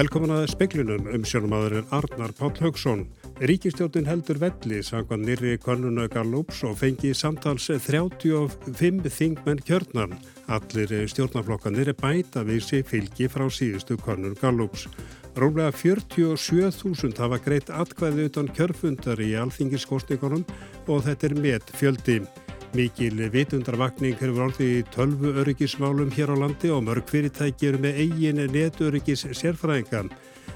Velkomin að speklunum um sjónumadurinn Arnar Páll Haugsson. Ríkistjótin heldur velli sangvað nýri konuna Gallups og fengi samtals 35 þingmenn kjörnan. Allir stjórnaflokkanir er bæta við sig fylgi frá síðustu konun Gallups. Rómlega 47.000 hafa greitt atkvæði utan kjörfundar í alþingiskostningunum og þetta er met fjöldi. Mikil vitundarvakning hefur orðið í tölvu öryggismálum hér á landi og mörg fyrirtæki eru með eigin neturyggis sérfræðingan.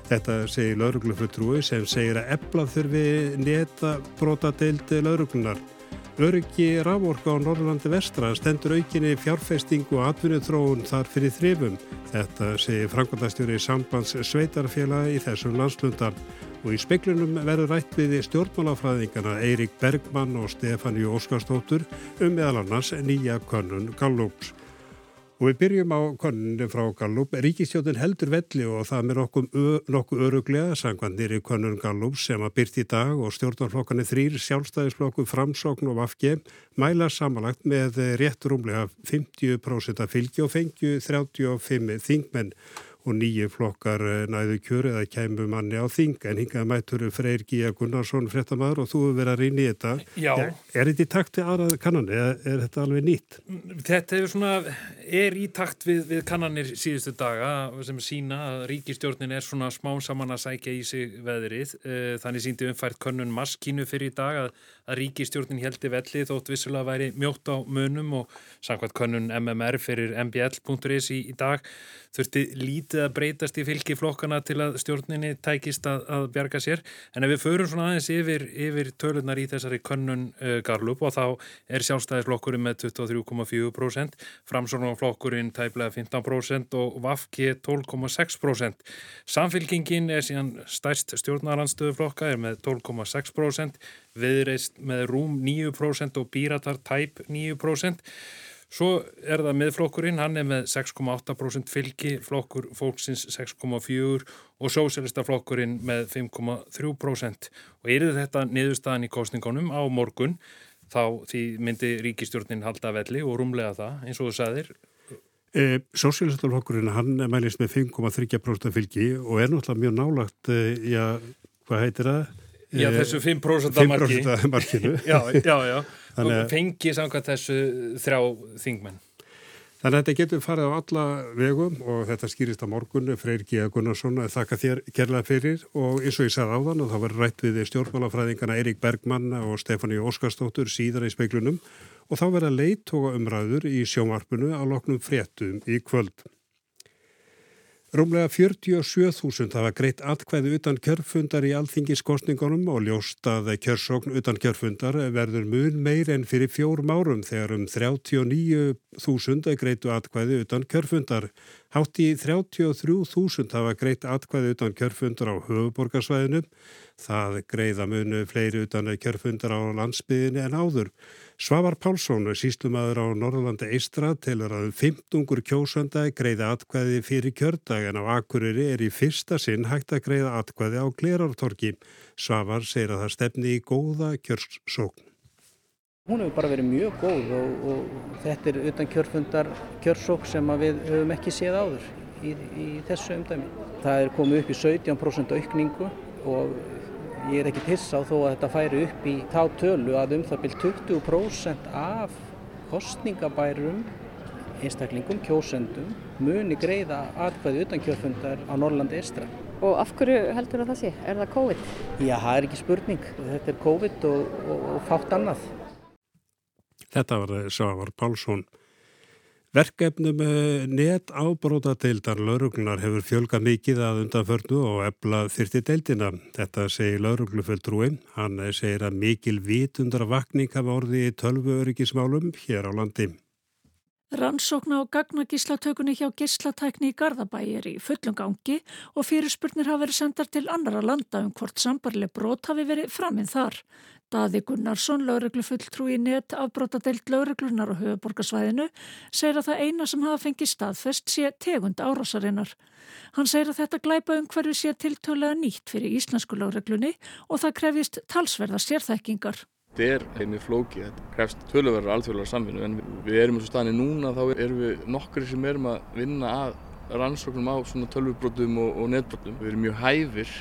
Þetta segir lauruglufuttrúi sem segir að ebla þurfi neta brotadeild lauruglunar. Öryggi rávorka á Norrlandi vestra stendur aukinni fjárfesting og atvinnuþróun þar fyrir þrifum. Þetta segir Frankværtastjóri sambands sveitarfélagi í þessum landslundar og í speklunum verður rætt við stjórnmálafræðingana Eirik Bergmann og Stefáni Óskarstóttur um meðal annars nýja konun Gallups. Og við byrjum á konunni frá Gallup. Ríkistjóðin heldur velli og það með nokkuð öruglega sangvandir í konun Gallup sem að byrti í dag og stjórnarflokkanir þrýr sjálfstæðisflokku framsókn og vafki mæla samanlagt með rétt rúmlega 50% af fylgi og fengju 35 þingmenn og nýju flokkar eh, næðu kjöru eða kæmu manni á þing. En hingað mættur Freyr Gíja Gunnarsson fréttamaður og þú hefur verið að reyni þetta. Já. Er, er þetta í takt við aðrað kannanir eða er þetta alveg nýtt? Þetta er, svona, er í takt við, við kannanir síðustu daga sem sína að ríkistjórnin er svona smá saman að sækja í sig veðrið. Eh, þannig síndi umfært könnun maskínu fyrir í dag að, að ríkistjórnin heldi velli þótt vissulega væri mjótt á munum og samkvæmt könnun MMR fyrir mbl.is í, í dag þurfti lítið að breytast í fylgi flokkana til að stjórninni tækist að, að bjarga sér. En ef við förum svona aðeins yfir, yfir tölunar í þessari könnun uh, Garlup og þá er sjálfstæðisflokkurinn með 23,4% framsorgnaflokkurinn tæplega 15% og Vafki 12,6% Samfylkingin er síðan stærst stjórnarlandstöðuflokka er með 12,6% viðreist með rúm 9% og Bíratar tæp 9% Svo er það miðflokkurinn, hann er með 6,8% fylgi, flokkur fólksins 6,4% og sósélistaflokkurinn með 5,3%. Og er þetta niðurstaðan í kostningunum á morgun, þá því myndi ríkistjórnin halda velli og rúmlega það, eins og þú sagðir. E, Sósélistaflokkurinn, hann mælist með 5,3% fylgi og er náttúrulega mjög nálagt, e, já, hvað heitir það? Já, þessu 5% marki. 5% markinu. já, já, já. Þannig að fengi samkvæmt þessu þrjá þingmenn. Þannig að þetta getur farið á alla vegum og þetta skýrist á morgun, Freyr G. Gunnarsson, þakka þér gerlega fyrir og eins og ég sagði áðan og þá var rætt við stjórnmálafræðingana Eirik Bergmann og Stefáni Óskarstóttur síðar í speiklunum og þá verða leiðtoga umræður í sjómarpunu á loknum fréttum í kvöld. Rúmlega 47.000 hafa greitt atkvæði utan kjörfundar í alþingiskostningunum og ljóst að kjörsókn utan kjörfundar verður mun meir en fyrir fjórum árum þegar um 39.000 greitu atkvæði utan kjörfundar. Hátt í 33.000 hafa greitt atkvæði utan kjörfundar á höfuborgarsvæðinu. Það greiða munu fleiri utan kjörfundar á landsbyðinu en áður. Svavar Pálsson, síslumadur á Norðalandi Eistra, telur að um 15 kjósanda greiða atkvæði fyrir kjördag en á Akureyri er í fyrsta sinn hægt að greiða atkvæði á Glerartorki. Svavar segir að það stefni í góða kjörsókn. Hún hefur bara verið mjög góð og, og þetta er utan kjörfundar kjörsókn sem við höfum ekki séð áður í, í þessu umdæmi. Það er komið upp í 17% aukningu og Ég er ekkert hissa á þó að þetta færi upp í þá tölu að um það byrj 20% af kostningabærum, einstaklingum, kjósendum muni greiða atkvæði utan kjörfundar á Norrlandi Estra. Og af hverju heldur það sé? Er það COVID? Já, það er ekki spurning. Þetta er COVID og, og, og fátt annað. Þetta var Svavar Pálsson. Verkefnum net ábrótadeildar lauruglunar hefur fjölgað mikið að undanförnu og ebla þyrti deildina. Þetta segir lauruglufulltrúi. Hann segir að mikil vitundar vakning hafa orði í tölvu öryggismálum hér á landi. Rannsókna og gagnagíslatökunni hjá gíslatækni í Garðabæi er í fullum gangi og fyrirspurnir hafa verið sendar til annara landa um hvort sambarleg brot hafi verið framinn þar. Daði Gunnarsson, lauruglufulltrúi net afbrótadeilt lauruglunar á höfuborgarsvæðinu, segir að það eina sem hafa fengið staðfest sé tegund árásarinnar. Hann segir að þetta glæpa um hverju sé tiltölega nýtt fyrir íslensku lauruglunni og það krefjist talsverða sérþekkingar. Þetta er heimir flóki, þetta krefst tölurverðar alþjóðlega samvinnu en við erum eins og staðinni núna þá erum við nokkri sem erum að vinna að rannsóknum á svona tölvubrotum og, og netbrotum. Við erum mjög hæfir,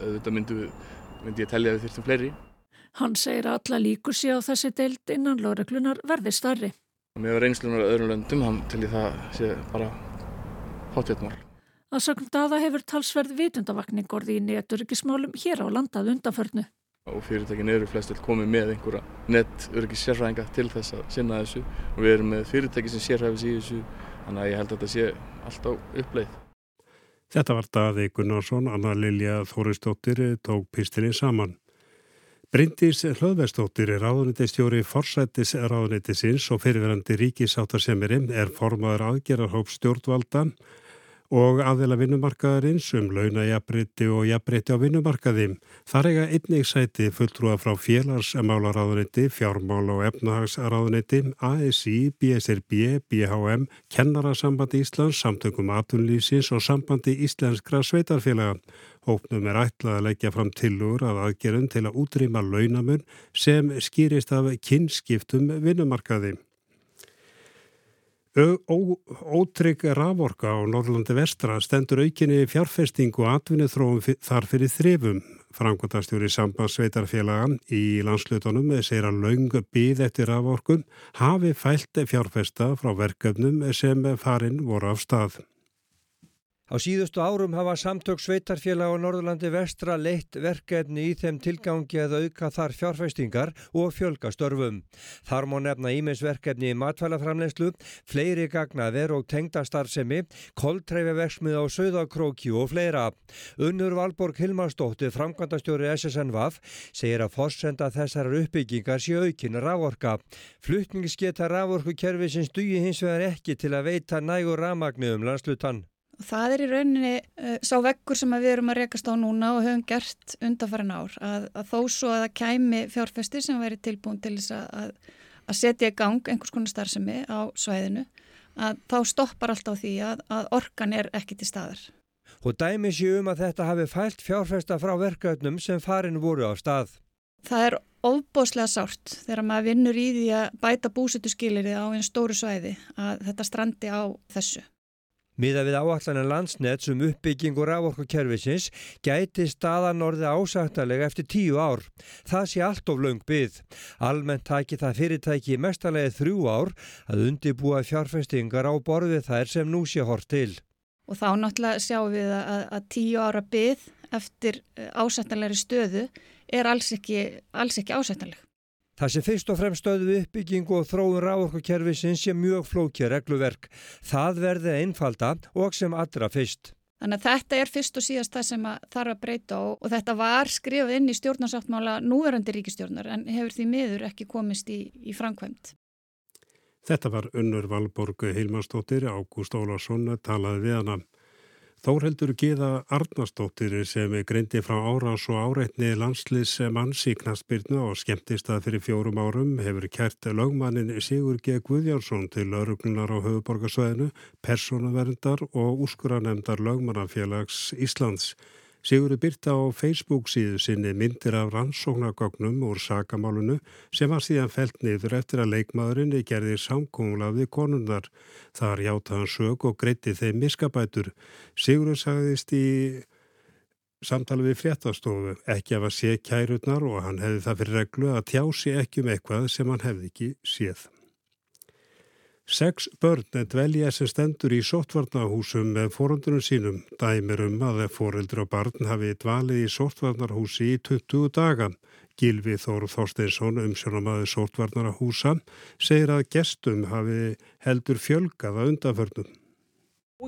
þetta myndi, myndi ég tellja við þurftum fleiri. Hann segir að alla líkur sé á þessi deild innan lóreglunar verði starri. Með reynslunar öðrum löndum, hann telli það sé bara hátvétmál. Að sögum daða hefur talsverð vitundavakning orði í neturikismálum hér á landað undanförnu og fyrirtækin eru flestöld komið með einhverja nettörgis sérfræðinga til þess að sinna þessu og við erum með fyrirtæki sem sérhæfis í þessu þannig að ég held að þetta sé alltaf uppleið. Þetta var Daði Gunnarsson, Anna Lilja Þóristóttir tók pistinni saman. Bryndís Hlöðvestóttir er ráðunitistjóri forsættis ráðunitisins og fyrirverandi ríkisáttarsemiri er formaður aðgerarhóp stjórnvalda og aðeila vinnumarkaðarins um launajabbriti og jabbriti á vinnumarkaði. Þar eiga einnig sæti fulltrúa frá félagsmálaráðuniti, fjármála og efnahagsráðuniti, ASI, BSRB, BHM, Kennarasambandi Íslands, Samtökum Atunlýsins og Sambandi Íslenskra Sveitarfélaga. Hópnum er ætlað að leggja fram tilugur að aðgerðum til að útrýma launamun sem skýrist af kynskiptum vinnumarkaði. Ótrygg raforka á Norrlandi vestra stendur aukinni fjárfesting og atvinnið þróum þar fyrir þrifum. Frankværtastjóri sambandsveitarfélaga í landslutunum segir að laung byð eftir raforkum hafi fælt fjárfesta frá verkefnum sem farin voru af stað. Á síðustu árum hafa samtök sveitarfélag á Norðurlandi vestra leitt verkefni í þeim tilgangi að auka þar fjárfæstingar og fjölga störfum. Þar má nefna íminsverkefni í matvælaframlegslu, fleiri gagnaðir og tengdastarfsemi, koldtræfiveksmið á Söðakróki og fleira. Unnur Valborg Hilmarsdóttir, framkvæmdastjóri SSNVAF, segir að fórsenda þessar uppbyggingar sé aukinn rávorka. Flutningsgeta rávorkukerfi sem stugi hins vegar ekki til að veita nægur rámagnu um landslutan. Það er í rauninni uh, sá vekkur sem við erum að rekast á núna og höfum gert undanfærin ár að, að þó svo að það kæmi fjárfesti sem væri tilbúin til þess að, að setja í gang einhvers konar starfsemi á svæðinu að þá stoppar alltaf því að, að orkan er ekki til staðar. Og dæmi séu um að þetta hafi fælt fjárfesta frá verkefnum sem farin voru á stað. Það er ofbóslega sárt þegar maður vinnur í því að bæta búsetu skilirði á einn stóru svæði að þetta strandi á þessu. Miða við áallanir landsnett sem uppbygging og rávorkukerfisins gæti staðan orði ásættalega eftir tíu ár. Það sé allt of laung byggð. Almennt taki það fyrirtæki mestarlega þrjú ár að undibúa fjárfestingar á borðið þær sem nú sé hort til. Og þá náttúrulega sjáum við að, að tíu ára byggð eftir eh, ásættalegri stöðu er alls ekki, alls ekki ásættaleg. Það sem fyrst og fremst stöðu uppbyggingu og þróun rávorkukerfisins sé mjög flókja regluverk. Það verði einfalda og sem allra fyrst. Þannig að þetta er fyrst og síðast það sem að þarf að breyta og, og þetta var skrifað inn í stjórnarsáttmála núverandi ríkistjórnar en hefur því miður ekki komist í, í framkvæmt. Þetta var unnur Valborg Hilmarsdóttir, Ágúst Ólarsson talaði við hana. Þórheldur Gíða Arnarsdóttir sem greindi frá árás og áreitni landsliðs manns í knastbyrnu og skemmtist að fyrir fjórum árum hefur kert lögmannin Sigur G. Guðjánsson til lauruglunar á höfuborgarsvæðinu, personuverndar og úrskuranefndar lögmannafélags Íslands. Sigurður byrta á Facebook síðu sinni myndir af rannsóknargognum úr sakamálunu sem var síðan felt niður eftir að leikmaðurinn gerði samkóngla við konunnar. Þar hjáta hann sög og greiti þeim miskabætur. Sigurður sagðist í samtali við fréttastofu ekki af að sé kærutnar og hann hefði það fyrir reglu að tjási ekki um eitthvað sem hann hefði ekki séð. Seks börn dvelja sem stendur í sóttvarnahúsum með forundunum sínum. Dæmir um að foreldri og barn hafi dvalið í sóttvarnarhúsi í 20 daga. Gilvi Þóru Þorsteinsson, umsjónamaður sóttvarnarhúsa, segir að gestum hafi heldur fjölgaða undanförnum.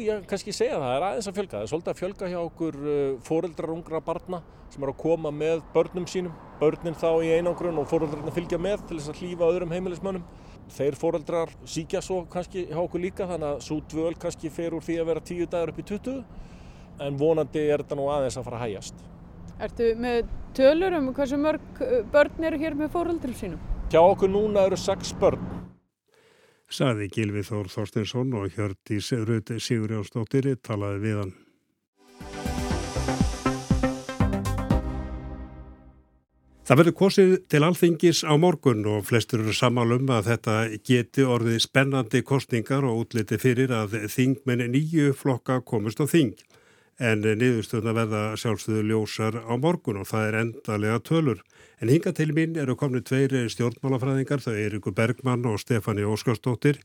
Ég kannski segja það, það er aðeins að fjölga. Það er svolítið að fjölga hjá okkur uh, fóreldrar ungra barna sem er að koma með börnum sínum. Börnin þá í einangrun og fóreldrarna fylgja með til þess að hlýfa öðrum heimilismönnum. Þeir fóreldrar síkja svo kannski hjá okkur líka þannig að svo dvöl kannski fer úr því að vera tíu dagar upp í 20 en vonandi er þetta nú aðeins að fara að hægjast. Ertu með tölur um hversu mörg uh, börn eru hér með fóreldrum sínum? Hjá okkur núna eru sex börn saði Gilvi Þór Þorstinsson og Hjördís Rauti Sigurjónsdóttir talaði við hann. Það verður kosið til alþingis á morgun og flestur eru sammálum að þetta geti orðið spennandi kostningar og útliti fyrir að þingmenn nýju flokka komist á þing. En niðurstöðna verða sjálfstöðu ljósar á morgun og það er endalega tölur. En hinga til mín eru komni tveiri stjórnmálafræðingar, það er ykkur Bergmann og Stefani Óskarsdóttir.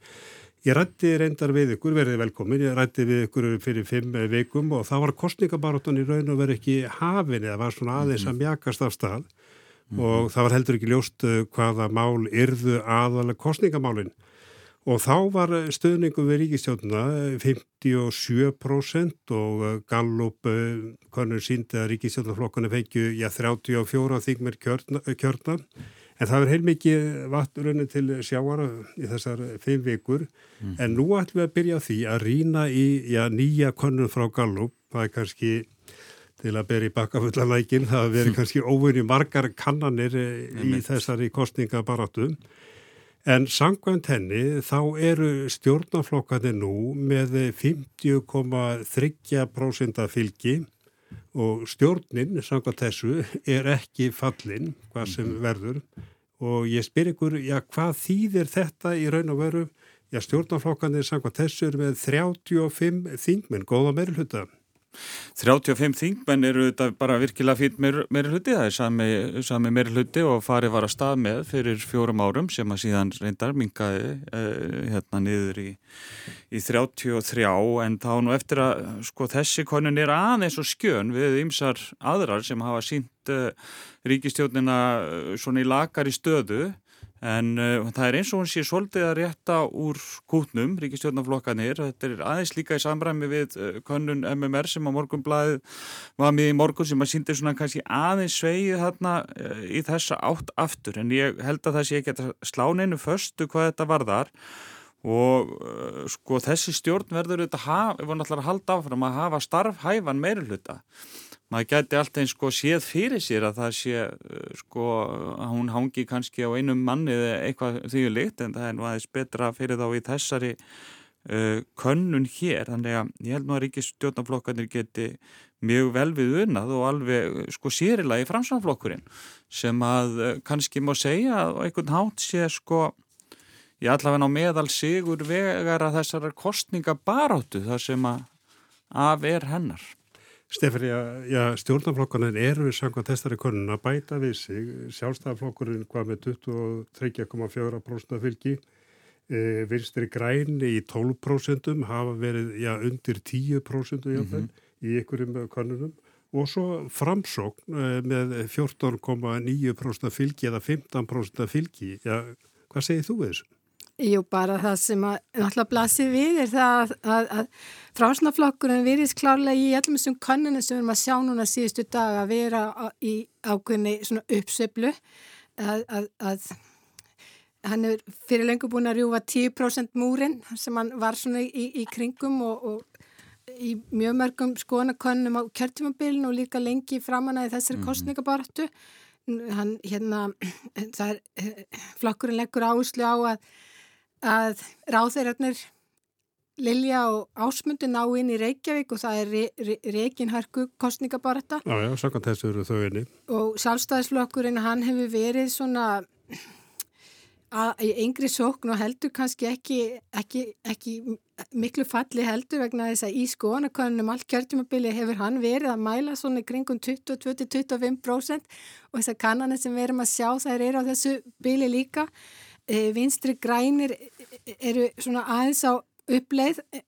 Ég rætti reyndar við ykkur, verðið velkomin, ég rætti við ykkur fyrir fimm vikum og það var kostningabaróttan í raun og verið ekki hafin eða var svona aðeins að mjakast af stað mm og það var heldur ekki ljóst uh, hvaða mál yrðu aðalega kostningamálinn. Og þá var stöðningum við ríkistjóðuna 57% og uh, Gallup uh, konur síndi að ríkistjóðnaflokkuna fengju já, 34 þingmer kjörna. En það er heilmikið vatnurunni til sjáara í þessar fimm vikur. Mm. En nú ætlum við að byrja á því að rína í já, nýja konun frá Gallup. Það er kannski til að bera í bakkafullalækin. Það veri kannski óvinni margar kannanir í þessari kostningabaratu. En sangvænt henni þá eru stjórnaflokkandi nú með 50,3% fylgi og stjórnin, sangvænt þessu, er ekki fallin hvað sem verður og ég spyr ykkur, já hvað þýðir þetta í raun og veru? Já stjórnaflokkandi sangvænt þessu er með 35 þingmenn, góða meirulhuta. 35 þingmenn eru þetta bara virkilega fýtt meiri hluti, það er sami, sami meiri hluti og farið var að stað með fyrir fjórum árum sem að síðan reyndar mingaði eh, hérna niður í, í 33 en þá nú eftir að sko þessi konun er aðeins og skjön við ymsar aðrar sem hafa sínt eh, ríkistjónina eh, svona í lakar í stöðu En uh, það er eins og hún sé svolítið að rétta úr kútnum, ríkistjórnaflokkanir. Þetta er aðeins líka í samræmi við uh, könnun MMR sem á morgunblæði var með í morgun sem að síndi svona kannski aðeins sveið þarna uh, í þessa átt aftur. En ég held að það sé ekki að slá neinu förstu hvað þetta var þar og sko þessi stjórn verður þetta, við vorum alltaf að halda áfram að hafa starfhæfan meiruluta maður gæti alltaf eins sko séð fyrir sér að það sé uh, sko að hún hangi kannski á einum manni eða eitthvað því litt en það er nú aðeins betra fyrir þá í þessari uh, könnun hér. Þannig að ég held nú að ríkistjórnaflokkarnir geti mjög vel við unnað og alveg sko sérilega í framsvonflokkurinn sem að uh, kannski má segja að einhvern hátt sé sko ég allavega á meðal sigur vegar að þessar kostninga baróttu þar sem að af er hennar Stefri, já, stjórnaflokkarnir eru samkvæmt þessari konun að bæta við sig. Sjálfstæðarflokkurinn hvað með 23,4% fylgi, e, vinstri græni í 12% hafa verið já, undir 10% mm -hmm. í ykkurum konunum og svo framsókn e, með 14,9% fylgi eða 15% fylgi. Já, hvað segir þú við þessu? Jú, bara það sem að náttúrulega blasir við er það að, að, að frásnaflokkurinn virðist klárlega í allum þessum kanninu sem við erum að sjá núna síðustu dag að vera í ákveðinni svona uppseflu að, að hann er fyrir lengur búin að rjúfa 10% múrin sem hann var svona í, í kringum og, og í mjög mörgum skoðanakönnum á kjörtumabilin og líka lengi framanæði þessari mm -hmm. kostningabartu hann hérna það er flokkurinn leggur áherslu á að að ráðeirarnir Lilja og Ásmundi ná inn í Reykjavík og það er Reykjavík kostningabarata. Já, já, sakant þessu eru þau inni. Og sjálfstæðisflokkurinn, hann hefur verið svona að, í yngri sókn og heldur kannski ekki, ekki, ekki miklu falli heldur vegna þess að í skoðanakonunum allt kjörtjumabili hefur hann verið að mæla svona kringum 20-25% og þessar kannanir sem við erum að sjá þær eru á þessu bili líka. E, vinstri grænir eru svona aðeins á uppleið e,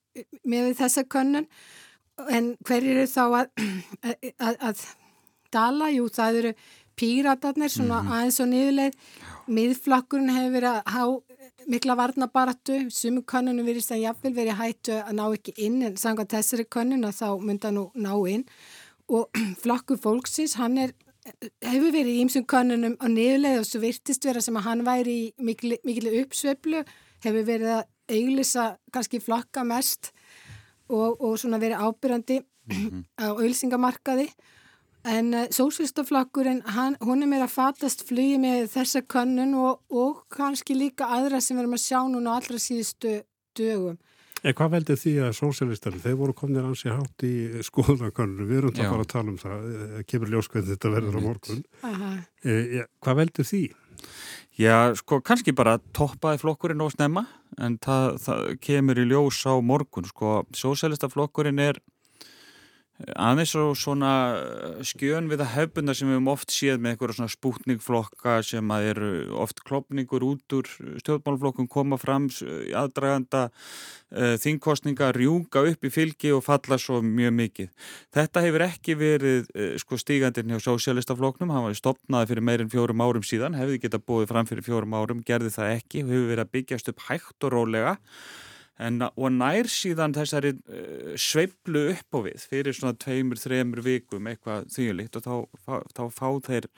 með þessa könnun en hver eru þá að, að, að dala? Jú, það eru píratarnir svona mm -hmm. aðeins á niðurleið miðflokkurinn hefur verið að há mikla varnabaratu, sumu könnunum virðist að jafnvel verið hættu að ná ekki inn en sanga þessari könnun að þá mynda nú ná inn og flokkur fólksins, hann er hefur verið í ýmsum konunum á niðurleið og svo virtist vera sem að hann væri í mikil, mikil uppsveiflu, hefur verið að auglisa kannski flokka mest og, og svona verið ábyrjandi mm -hmm. á auglsingamarkaði en uh, sósvílstoflokkurinn, hún er meira að fatast flugi með þessa konun og, og kannski líka aðra sem við erum að sjá núna allra síðustu dögum. En hvað veldur því að sósjálistarinn, þeir voru komnir ansi hátt í skoðanakonur, við erum það bara að tala um það, eh, kemur ljóskveð þetta verður á morgun. E, ja, hvað veldur því? Já, sko, kannski bara toppaði flokkurinn og snemma, en það, það kemur í ljós á morgun, sko, sósjálistaflokkurinn er aðeins og svona eh, skjön við að hefbunda sem við höfum oft séð með einhverja svona spútningflokka sem að eru oft klopningur út úr stjórnmálflokkum koma fram aðdraganda uh, þingkostninga, rjúka upp í fylgi og falla svo mjög mikið. Þetta hefur ekki verið uh, sko stígandirn hjá sósjálistafloknum, hann var stopnaði fyrir meirinn fjórum árum síðan, hefði geta búið fram fyrir fjórum árum, gerði það ekki, hefur verið að byggjast upp hægt og rólega En, og nær síðan þessari uh, sveiblu upp á við fyrir svona tveimur, þreimur vikum eitthvað þýjulitt og þá, þá, þá fá þeir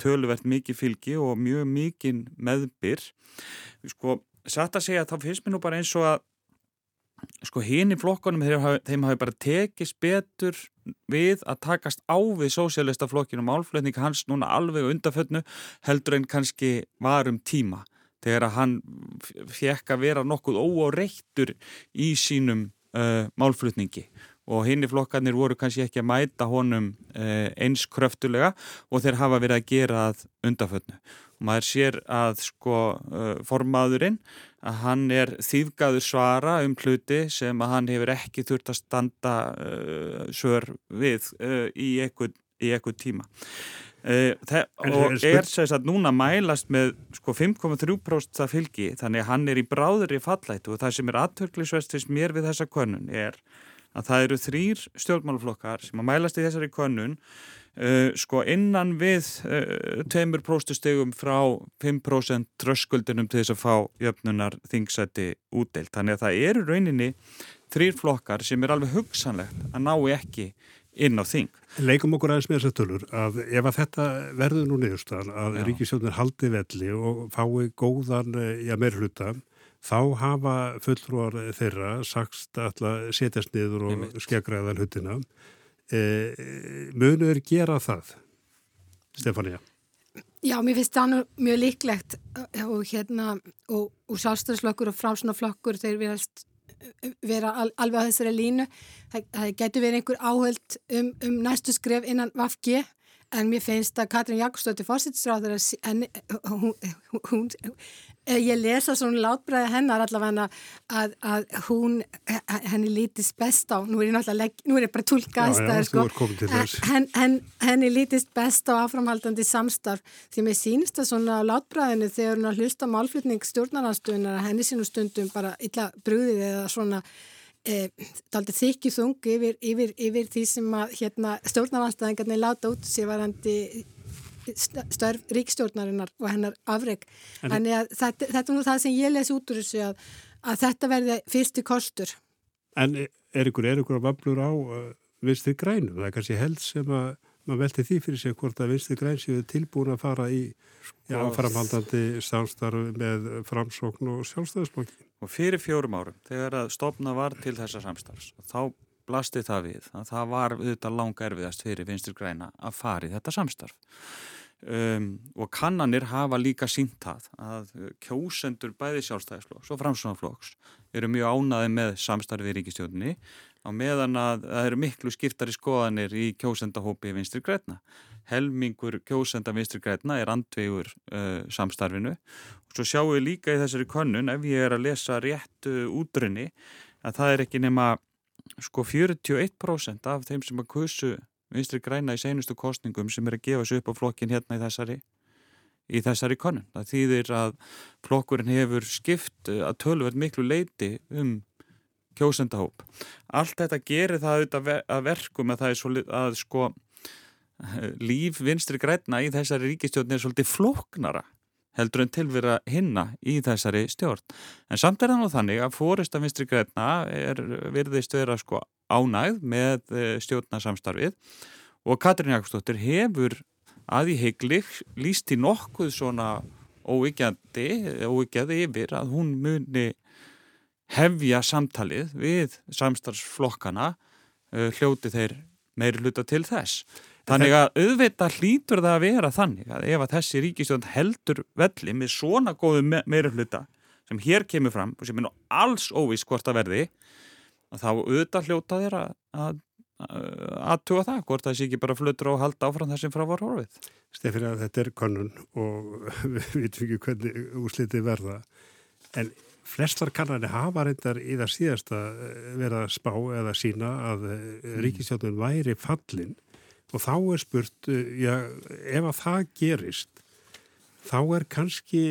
töluvert mikið fylgi og mjög mikið meðbyr. Sko, satt að segja þá finnst mér nú bara eins og að sko hinn í flokkonum þeim, þeim hafi bara tekist betur við að takast á við sósjálista flokkinu og málflötning hans núna alveg undanfötnu heldur en kannski varum tíma þegar að hann fekk að vera nokkuð óáreittur í sínum uh, málflutningi og hinn í flokkarnir voru kannski ekki að mæta honum uh, eins kröftulega og þeir hafa verið að gera það undanfötnu. Og maður sér að sko uh, formaðurinn að hann er þýfgaður svara um hluti sem að hann hefur ekki þurft að standa svör við í eitthvað tíma. Uh, og er sæs að núna mælast með sko 5,3% það fylgi þannig að hann er í bráður í fallættu og það sem er aðtöklisvestist mér við þessa konun er að það eru þrýr stjórnmáluflokkar sem að mælast í þessari konun uh, sko innan við uh, 2% stegum frá 5% tröskuldinum til þess að fá jöfnunar þingsæti útdeilt þannig að það eru rauninni þrýr flokkar sem er alveg hugsanlegt að ná ekki inn á þing. Leikum okkur aðeins með þessar tölur að ef að þetta verður nú niðurstaðan að ríkisjónir haldi velli og fái góðan eh, ja, meirhluta þá hafa fullrúar þeirra sagst að setjast niður og skeggraðan huttina. E, munur gera það, Stefania? Já, mér finnst það mjög líklegt og hérna og, og sjálfstæðslokkur og frásunaflokkur þeir verðast vera al, alveg á þessari línu. Það, það getur verið einhver áhöld um, um næstu skref innan Vafgi en mér finnst að Katrín Jakobsdóttir hún, hún, ég lesa svona látbræði hennar allavega að, að hún henni lítist best á nú er ég náttúrulega, nú er ég bara tólkast sko, henn, henn, henni lítist best á áframhaldandi samstarf. Því mér sínist að svona látbræðinu þegar hún að hlusta málflutning stjórnarnastuðunar að henni sínum stundum bara illa brúðið eða svona E, daldi þykju þung yfir, yfir, yfir því sem að hérna, stjórnarvanstæðingarnir láta út sér varandi störf ríkstjórnarinnar og hennar afreg þannig að þetta, þetta er nú það sem ég les út úr þessu að, að þetta verði fyrstu kostur En er ykkur, er ykkur að vaflur á uh, vinstri grænu? Það er kannski held sem að maður velti því fyrir sig hvort að vinstri græn séu tilbúin að fara í já, framhaldandi samstarf með framsókn og sjálfstæðisblokki Og fyrir fjórum árum, þegar að stopna var til þessa samstarfs, þá blasti það við að það var auðvitað langa erfiðast fyrir vinstur græna að fari þetta samstarf. Um, og kannanir hafa líka sínt það að kjósendur bæði sjálfstæðisflokks og framsvonarflokks eru mjög ánaði með samstarfið í ríkistjóðinni á meðan að það eru miklu skiptari skoðanir í kjósendahópi vinstri græna. Helmingur kjósenda vinstri græna er andvegur uh, samstarfinu og svo sjáum við líka í þessari konnun ef ég er að lesa réttu útrunni að það er ekki nema sko 41% af þeim sem að kursu vinstri græna í seinustu kostningum sem er að gefa sér upp á flokkin hérna í þessari í þessari konun. Það þýðir að flokkurinn hefur skipt að tölverð miklu leiti um kjósendahóp. Allt þetta gerir það auðvitað að verkum að það er svolítið að sko líf vinstri græna í þessari ríkistjórn er svolítið floknara heldur en tilvera hinna í þessari stjórn. En samt er það nú þannig að fórist af vinstri græna er virðist vera sko ánægð með eh, stjórnasamstarfið og Katrín Jakobsdóttir hefur að í heigli líst í nokkuð svona óvíkjandi, óvíkjandi yfir að hún muni hefja samtalið við samstarfsflokkana uh, hljóti þeir meiri hluta til þess. Þannig að auðvitað hlýtur það að vera þannig að ef að þessi ríkistjórn heldur velli með svona góðu meiri hluta sem hér kemur fram og sem er nú alls óvís hvort að verði þá auðvitað hljóta þér að, að aðtuga það, hvort það sé ekki bara flutur og halda áfram það sem frá var horfið. Stefir að þetta er konun og við veitum ekki hvernig úslitið verða en flestar kannanir hafa reyndar í það síðasta eh, verið að spá eða sína að mm. ríkistjóðun væri fallin og þá er spurt, eh, já, ef að það gerist þá er kannski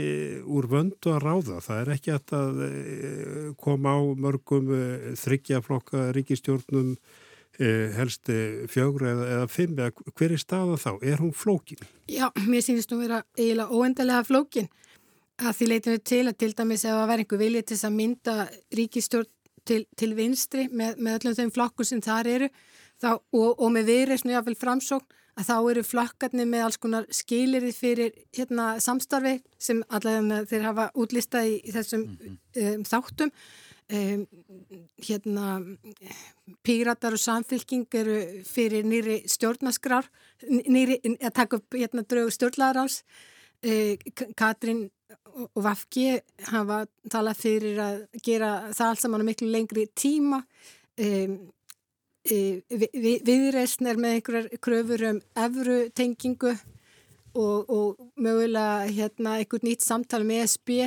úr vöndu að ráða. Það er ekki að koma á mörgum þryggjaflokka ríkistjórnum Eh, helst fjögur eða, eða fimm eða hver er staða þá? Er hún flókin? Já, mér sínist nú vera eiginlega óendalega flókin að því leytinu til að til dæmis ef að vera einhver viljið til að mynda ríkistjórn til, til vinstri með, með öllum þeim flokkur sem þar eru þá, og, og með viðreysnu jáfnvel framsókn að þá eru flokkarnir með alls konar skilirði fyrir hérna, samstarfi sem allavega þeir hafa útlistað í, í þessum mm -hmm. um, þáttum Um, hérna píratar og samfylking eru fyrir nýri stjórnaskrar nýri, að taka upp hérna draugu stjórnlaðaráls uh, Katrín og Vafki hafa talað fyrir að gera það allt saman á miklu lengri tíma um, uh, vi, viðreysn er með einhverjar kröfur um evru tengingu og, og mögulega hérna einhvern nýtt samtal með SB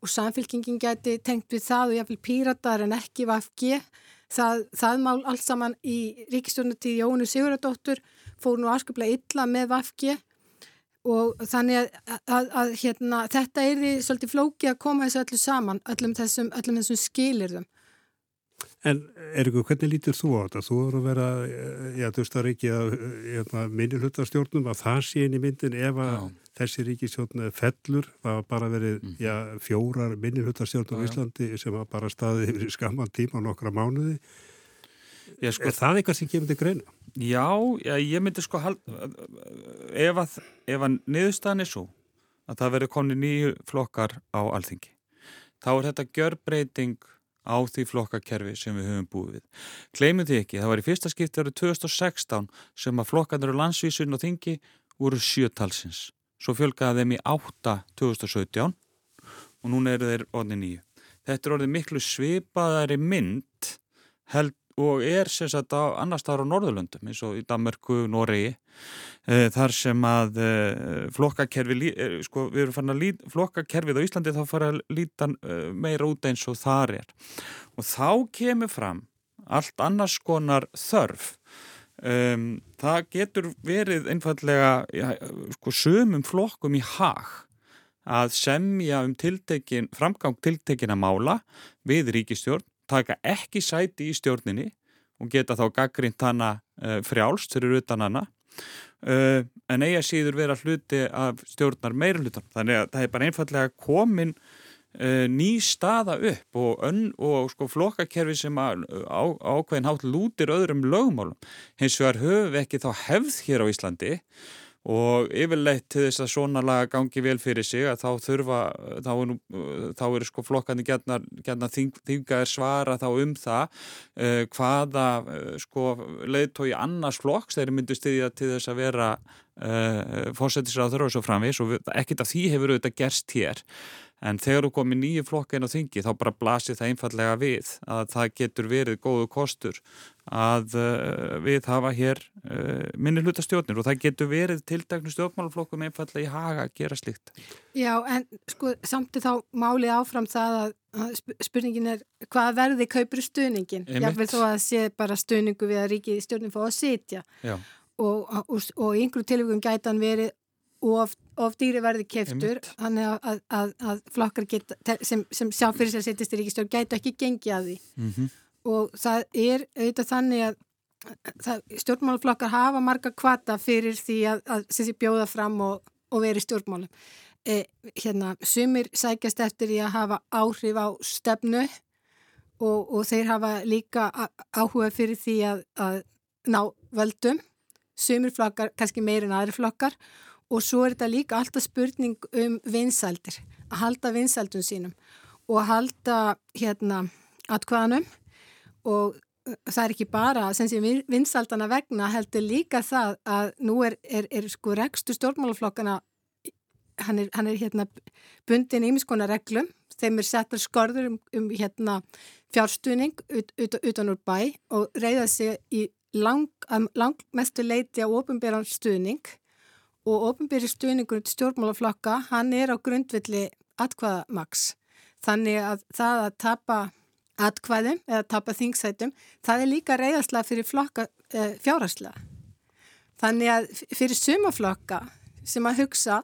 og samfélkingin geti tengt við það og jáfnveil píratar en ekki VFG. Það, það mál allt saman í ríkistjórnatíð Jónu Siguradóttur fór nú afskaplega illa með VFG og þannig að, að, að hérna, þetta er því svolítið flóki að koma þessu öllu saman, öllum þessum, öllum þessum skilirðum. En Erikur, hvernig lítur þú á þetta? Þú voru að vera, já, þú veist að ríkja hérna, minni hlutastjórnum að það sé inn í myndin ef að já. þessi ríkistjórn fellur, það var bara verið mm. já, fjórar minni hlutastjórnum í Íslandi sem var bara staðið yfir skamman tíma nokkra mánuði. Já, sko, er það eitthvað sem kemur til greina? Já, ég myndi sko ef að, að niðurstaðan er svo að það verður koni nýju flokkar á alþingi, þá er þetta gjörbreyting á því flokkakerfi sem við höfum búið við. Kleimum því ekki, það var í fyrsta skipti árið 2016 sem að flokkarnir á landsvísun og þingi voru sjötalsins. Svo fjölgaði þeim í 8 2017 og núna eru þeir orðið nýju. Þetta er orðið miklu svipaðari mynd held og er sérsagt á annar staðar á Norðurlöndum eins og í Danmarku, Noregi e, þar sem að e, flokkakerfi, e, sko við erum fann að lít, flokkakerfið á Íslandi þá fara að líta meira út eins og þar er. Og þá kemur fram allt annars konar þörf. Um, það getur verið einfallega ja, sko sömum flokkum í hag að semja um framgang tiltekina mála við ríkistjórn taka ekki sæti í stjórninni og geta þá gaggrínt hana uh, frjálst fyrir utan hana uh, en eiga síður vera hluti af stjórnar meira hlutan þannig að það er bara einfallega komin uh, ný staða upp og, ön, og sko flokkakerfi sem að, á, ákveðin hátt lútir öðrum lögmálum. Hins vegar höfum við ekki þá hefð hér á Íslandi og yfirleitt til þess að svona laga gangi vel fyrir sig að þá þurfa þá eru er sko flokkandi gætna þingaðir svara þá um það uh, hvaða uh, sko leiðtói annars flokks þeir myndu stiðja til þess að vera uh, fórsetisraður og svo framvis og ekkert af því hefur auðvitað gerst hér En þegar þú komið nýju flokka inn á þingi þá bara blasir það einfallega við að það getur verið góðu kostur að uh, við hafa hér uh, minni hlutastjórnir og það getur verið tildæknu stjórnmálaflokkum einfallega í haga að gera slikt. Já en sko samt er þá málið áfram það að, spurningin er hvað verði kaupur stuðningin? Ég vil þó að sé bara stuðningu við að ríki stjórnum fá að sitja og, og, og í einhverju tilvíkum gætan verið of, of dýri verði keftur þannig að, að, að, að flokkar geta, sem, sem sjá fyrir sér að setjast í ríkistjórn gætu ekki gengi að því. Mm -hmm. og það er auðvitað þannig að stjórnmálaflokkar hafa marga kvata fyrir því að þessi bjóða fram og, og veri stjórnmálum. E, hérna, sumir sækjast eftir því að hafa áhrif á stefnu og, og þeir hafa líka áhuga fyrir því að ná völdum sumir flokkar, kannski meir en aðri flokkar. Og svo er þetta líka alltaf spurning um vinsaldir, að halda vinsaldun sínum og að halda hérna atkvæðanum og uh, það er ekki bara sem sé vinsaldana vegna heldur líka það að nú er, er, er sko rekstu stjórnmálaflokkana hann er, hann er hérna bundin í miskona reglum. Þeim er settur skorður um, um hérna, fjárstuðning ut, ut, utan úr bæ og reyða sig í lang, langmestu leiti á ofinbjörn stuðning og ofinbjörn stuðningur stjórnmálaflokka, hann er á grundvilli atkvaðamaks. Þannig að það að tapa atkvæðum eða tapa þingsætum, það er líka reyðaslega fyrir flokka e, eh, fjárhagslega. Þannig að fyrir sumaflokka sem að hugsa,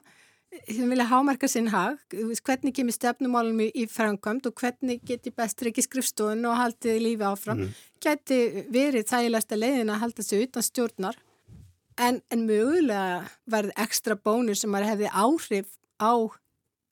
sem vilja hámarka sinn hag, hvernig kemur stefnumálum í, framkvæmt og hvernig geti bestur ekki skrifstofun og haldið lífi áfram, mm. geti verið þægilegsta leiðin að halda sig utan stjórnar en, en mögulega verði ekstra bónur sem hefði áhrif á,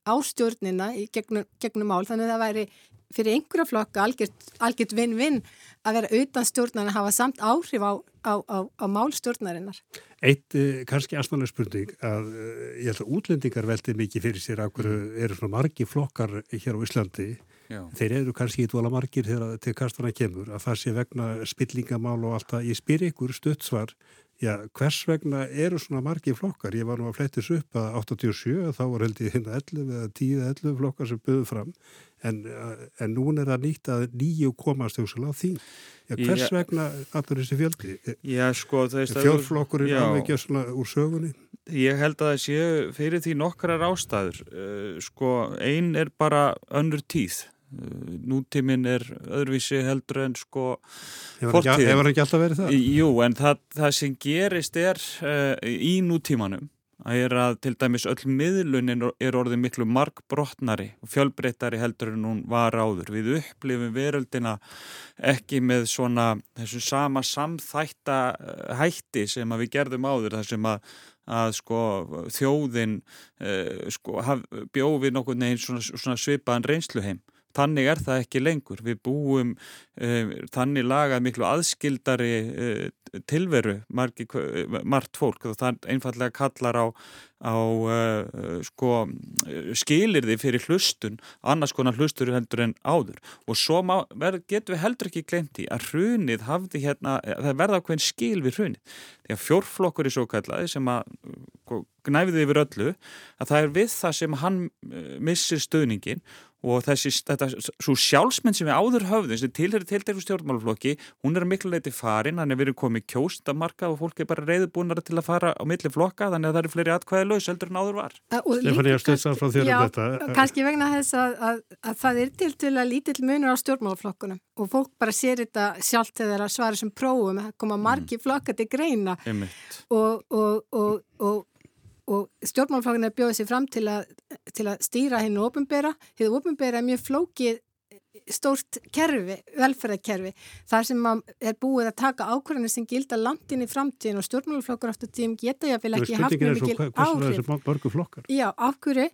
á stjórnina í gegnum, gegnum mál, þannig að það væri fyrir einhverja flokka algjört vinn-vinn að vera utan stjórnar að hafa samt áhrif á, á, á, á málstjórnarinnar. Eitt eh, kannski aðsnálega spurning að eh, ég held að útlendingar veldi mikið fyrir sér af hverju mm. eru svona margi flokkar hér á Íslandi. Já. Þeir eru kannski í dvola margir þegar til kastana kemur að það sé vegna spillingamál og allt það. Ég spyr ykkur stuttsvar Já, hvers vegna eru svona margi flokkar? Ég var nú að flettis upp að 87 þá var held ég hérna 11 eða 10 eða 11 flokkar sem buðu fram en, en núna er það nýtt að nýju komast á því. Já, hvers já, vegna allur þessi fjöldi? Já, sko, Fjölflokkurinn alveg ekki svona úr sögunni? Ég held að það séu fyrir því nokkrar ástæður. Uh, sko, einn er bara önnur tíð nútíminn er öðruvísi heldur en sko fortíðin. Hefur ekki alltaf verið það? Jú, en það, það sem gerist er uh, í nútímanum að er að til dæmis öll miðlunin er orðið miklu markbrotnari og fjölbreytari heldur en hún var áður. Við upplifum veröldina ekki með svona þessu sama samþætta eh, hætti sem að við gerðum áður þar sem að að sko þjóðin uh, sko, bjóði nokkur neginn svona, svona svipaðan reynsluheim Þannig er það ekki lengur. Við búum uh, þannig lagað miklu aðskildari uh, tilveru margi, margt fólk og það einfallega kallar á, á uh, sko, skilir því fyrir hlustun, annars konar hlustur heldur en áður. Og svo má, ver, getum við heldur ekki glemt í að hrunið hafði hérna, það verða okkur en skil við hrunið. Að fjórflokkur er svo kallaði sem að gnæfiði yfir öllu, að það er við það sem hann missir stöðningin og þessi, þetta, svo sjálfsmenn sem við áður höfðum, sem tilherir til þessu stjórnmáluflokki, hún er miklu leiti farin, þannig að við erum komið kjóstamarka og fólk er bara reyðbúnar til að fara á milli flokka, þannig að það eru fleiri atkvæði laus heldur en áður var. Stefán, ég stöðsar frá þér um þetta. Kanski vegna þess að, að, að það er til til að lítill munur á stjórnmáluflokkunum og fólk bara sér þetta sjálft eða svara sem prófum, að koma margi mm. flokka til greina og, og, og, og og stjórnmálflokkina bjóði sér fram til að, til að stýra hennu ofinbera. Þið ofinbera er mjög flókið stórt kerfi, velferðarkerfi þar sem er búið að taka ákvarðanir sem gilda langt inn í framtíðin og stjórnmálflokkur áttu tíum geta ég að vilja ekki haft mjög mikil áhrif. Já, ákvöru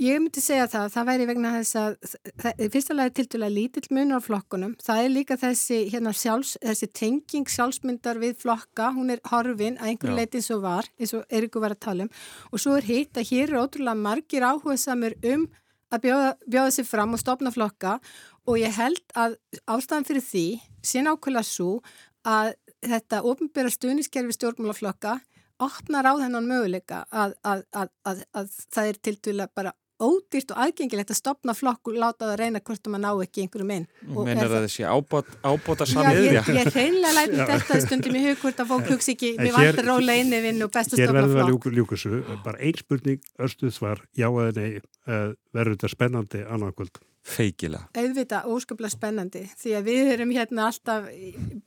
Ég myndi segja það, það væri vegna þess að það, fyrsta lagi til dæla lítill munur á flokkunum, það er líka þessi, hérna, sjálfs, þessi tenging sjálfsmyndar við flokka, hún er horfin að einhver leiti eins og var, eins og Erikur var að tala um. Og svo er hitt að hér eru ótrúlega margir áhuga samir um að bjóða, bjóða sér fram og stopna flokka. Og ég held að ástæðan fyrir því, sín ákveðla svo að þetta ofinbæra stuðniskerfi stjórnmálaflokka opnar á þennan möguleika að, að, að, að það er til dæla bara ódýrt og aðgengilegt að stopna flokk og láta það að reyna hvort maður ná ekki einhverju minn. Meinar það þessi ábót, ábóta samiðja? Já, ég, ég reynlega læti þetta stundum í hug hvort að fólk hugsi ekki, við vantar róla inni vinn og best að stopna flokk. Hér verður það ljúkusu, bara ein spurning, örstuð svar, já eða nei, uh, verður þetta spennandi annarkvöld? Feikila. Auðvita, óskaplega spennandi, því að við erum hérna alltaf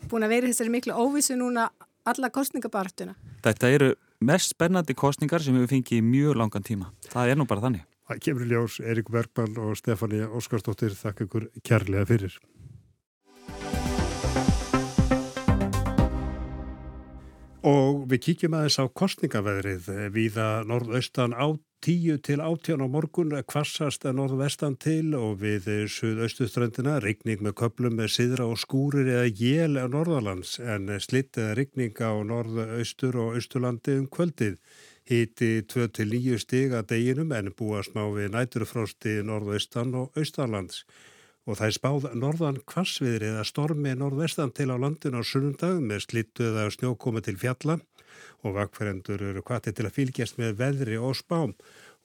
búin að vera þessari miklu óvísu núna alla kostningabartuna. Þetta eru mest spennandi kostningar sem við fengið í mjög langan tíma. Það er nú bara þannig. Það kemur í ljós Erik Bergman og Stefania Óskarsdóttir. Þakk ykkur kærlega fyrir. Og við kíkjum aðeins á kostningaveðrið viða norðaustan á 10 til 18 á morgun kvassast að norðvestan til og við suðaustuströndina rigning með köplum með sidra og skúrir eða jél á norðalands en slitt eða rigning á norðaustur og austurlandi um kvöldið. Híti 2-9 stig að deginum en búa smá við næturfrosti norðaustan og austarlands. Og það er spáð norðan kvassviðri eða stormi norðvestan til á landin á sunnundag með slittu eða snjókomi til fjalla. Og vakferendur eru kvati til að fylgjast með veðri og spám.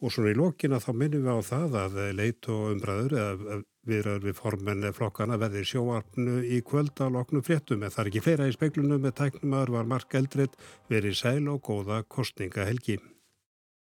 Og svona í lokina þá minnum við á það að leit og umbræður eða viðraður við formenni flokkana verði sjóarpnu í kvölda loknum fréttum. En það er ekki fleira í speiklunum með tæknumar var Mark Eldred. Verið sæl og góða kostninga helgi.